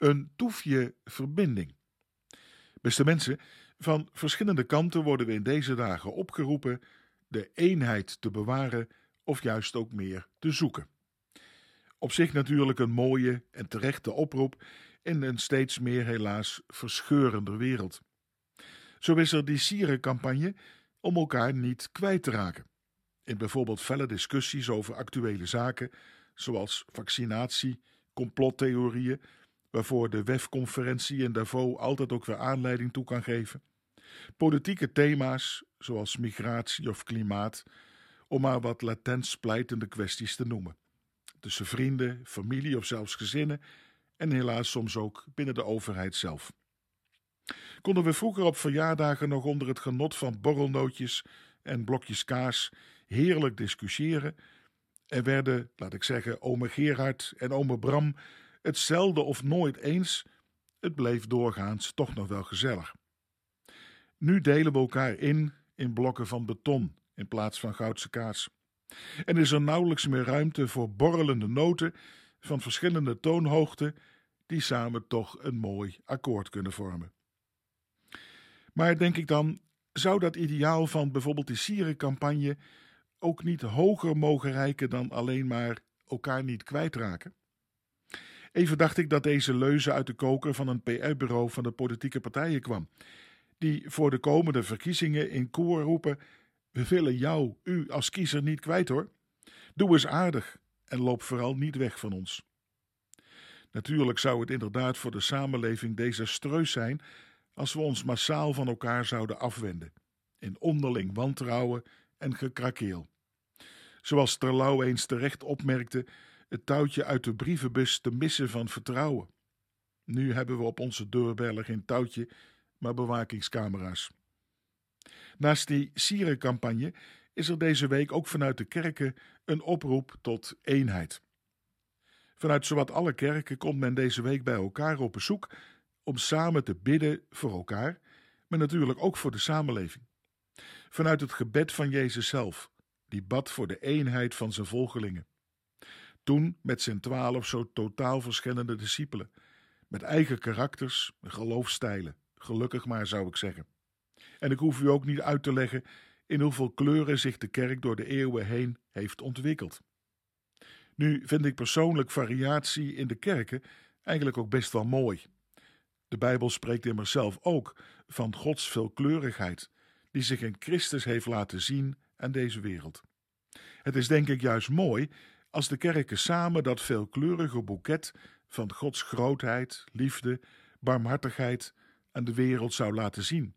Een toefje verbinding. Beste mensen, van verschillende kanten worden we in deze dagen opgeroepen de eenheid te bewaren of juist ook meer te zoeken. Op zich natuurlijk een mooie en terechte oproep in een steeds meer helaas verscheurender wereld. Zo is er die sierencampagne om elkaar niet kwijt te raken. In bijvoorbeeld felle discussies over actuele zaken, zoals vaccinatie, complottheorieën, waarvoor de WEF-conferentie in Davos altijd ook weer aanleiding toe kan geven. Politieke thema's, zoals migratie of klimaat, om maar wat latent splijtende kwesties te noemen. Tussen vrienden, familie of zelfs gezinnen en helaas soms ook binnen de overheid zelf. Konden we vroeger op verjaardagen nog onder het genot van borrelnootjes en blokjes kaas heerlijk discussiëren en werden, laat ik zeggen, ome Gerard en ome Bram het zelden of nooit eens, het bleef doorgaans toch nog wel gezellig. Nu delen we elkaar in in blokken van beton in plaats van goudse kaas. En is er nauwelijks meer ruimte voor borrelende noten van verschillende toonhoogten die samen toch een mooi akkoord kunnen vormen. Maar denk ik dan, zou dat ideaal van bijvoorbeeld die sierencampagne ook niet hoger mogen reiken dan alleen maar elkaar niet kwijtraken? Even dacht ik dat deze leuze uit de koker van een PR-bureau van de politieke partijen kwam, die voor de komende verkiezingen in koor roepen: We willen jou, u als kiezer niet kwijt hoor. Doe eens aardig en loop vooral niet weg van ons. Natuurlijk zou het inderdaad voor de samenleving desastreus zijn als we ons massaal van elkaar zouden afwenden, in onderling wantrouwen en gekrakeel. Zoals Terlouw eens terecht opmerkte, het touwtje uit de brievenbus te missen van vertrouwen. Nu hebben we op onze deurbellen geen touwtje, maar bewakingscamera's. Naast die sierencampagne is er deze week ook vanuit de kerken een oproep tot eenheid. Vanuit zowat alle kerken komt men deze week bij elkaar op bezoek om samen te bidden voor elkaar, maar natuurlijk ook voor de samenleving. Vanuit het gebed van Jezus zelf, die bad voor de eenheid van zijn volgelingen. Toen met zijn twaalf zo totaal verschillende discipelen, met eigen karakters en geloofstijlen, gelukkig maar zou ik zeggen. En ik hoef u ook niet uit te leggen in hoeveel kleuren zich de kerk door de eeuwen heen heeft ontwikkeld. Nu vind ik persoonlijk variatie in de kerken eigenlijk ook best wel mooi. De Bijbel spreekt immers zelf ook van Gods veelkleurigheid, die zich in Christus heeft laten zien aan deze wereld. Het is denk ik juist mooi als de kerken samen dat veelkleurige boeket van Gods grootheid, liefde, barmhartigheid aan de wereld zou laten zien.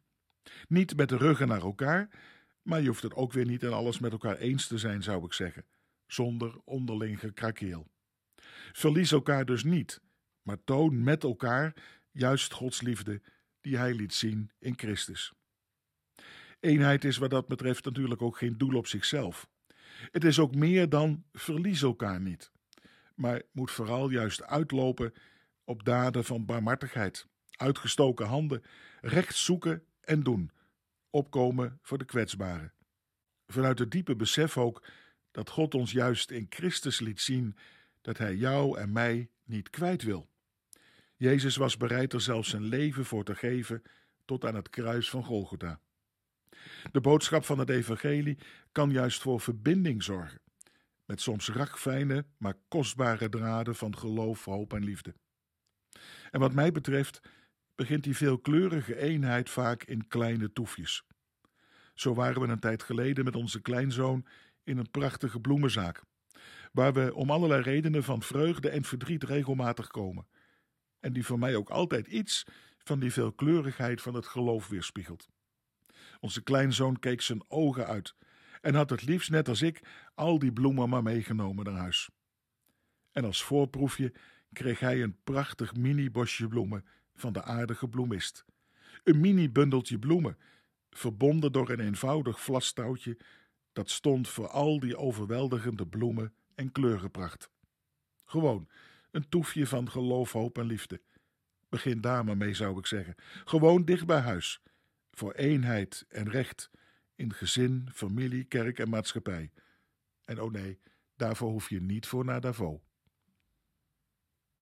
Niet met de ruggen naar elkaar, maar je hoeft het ook weer niet en alles met elkaar eens te zijn, zou ik zeggen, zonder onderling gekrakeel. Verlies elkaar dus niet, maar toon met elkaar juist Gods liefde die Hij liet zien in Christus. Eenheid is wat dat betreft natuurlijk ook geen doel op zichzelf. Het is ook meer dan verlies elkaar niet, maar moet vooral juist uitlopen op daden van barmhartigheid, uitgestoken handen, recht zoeken en doen, opkomen voor de kwetsbaren. Vanuit het diepe besef ook dat God ons juist in Christus liet zien dat Hij jou en mij niet kwijt wil. Jezus was bereid er zelfs zijn leven voor te geven tot aan het kruis van Golgotha. De boodschap van het evangelie kan juist voor verbinding zorgen, met soms ragfijne, maar kostbare draden van geloof, hoop en liefde. En wat mij betreft begint die veelkleurige eenheid vaak in kleine toefjes. Zo waren we een tijd geleden met onze kleinzoon in een prachtige bloemenzaak, waar we om allerlei redenen van vreugde en verdriet regelmatig komen, en die voor mij ook altijd iets van die veelkleurigheid van het geloof weerspiegelt. Onze kleinzoon keek zijn ogen uit en had het liefst, net als ik, al die bloemen maar meegenomen naar huis. En als voorproefje kreeg hij een prachtig mini-bosje bloemen van de aardige bloemist. Een mini-bundeltje bloemen, verbonden door een eenvoudig vlastouwtje dat stond voor al die overweldigende bloemen en kleurenpracht. Gewoon een toefje van geloof, hoop en liefde. Begin daar mee, zou ik zeggen. Gewoon dicht bij huis. Voor eenheid en recht in gezin, familie, kerk en maatschappij. En oh nee, daarvoor hoef je niet voor naar Davos.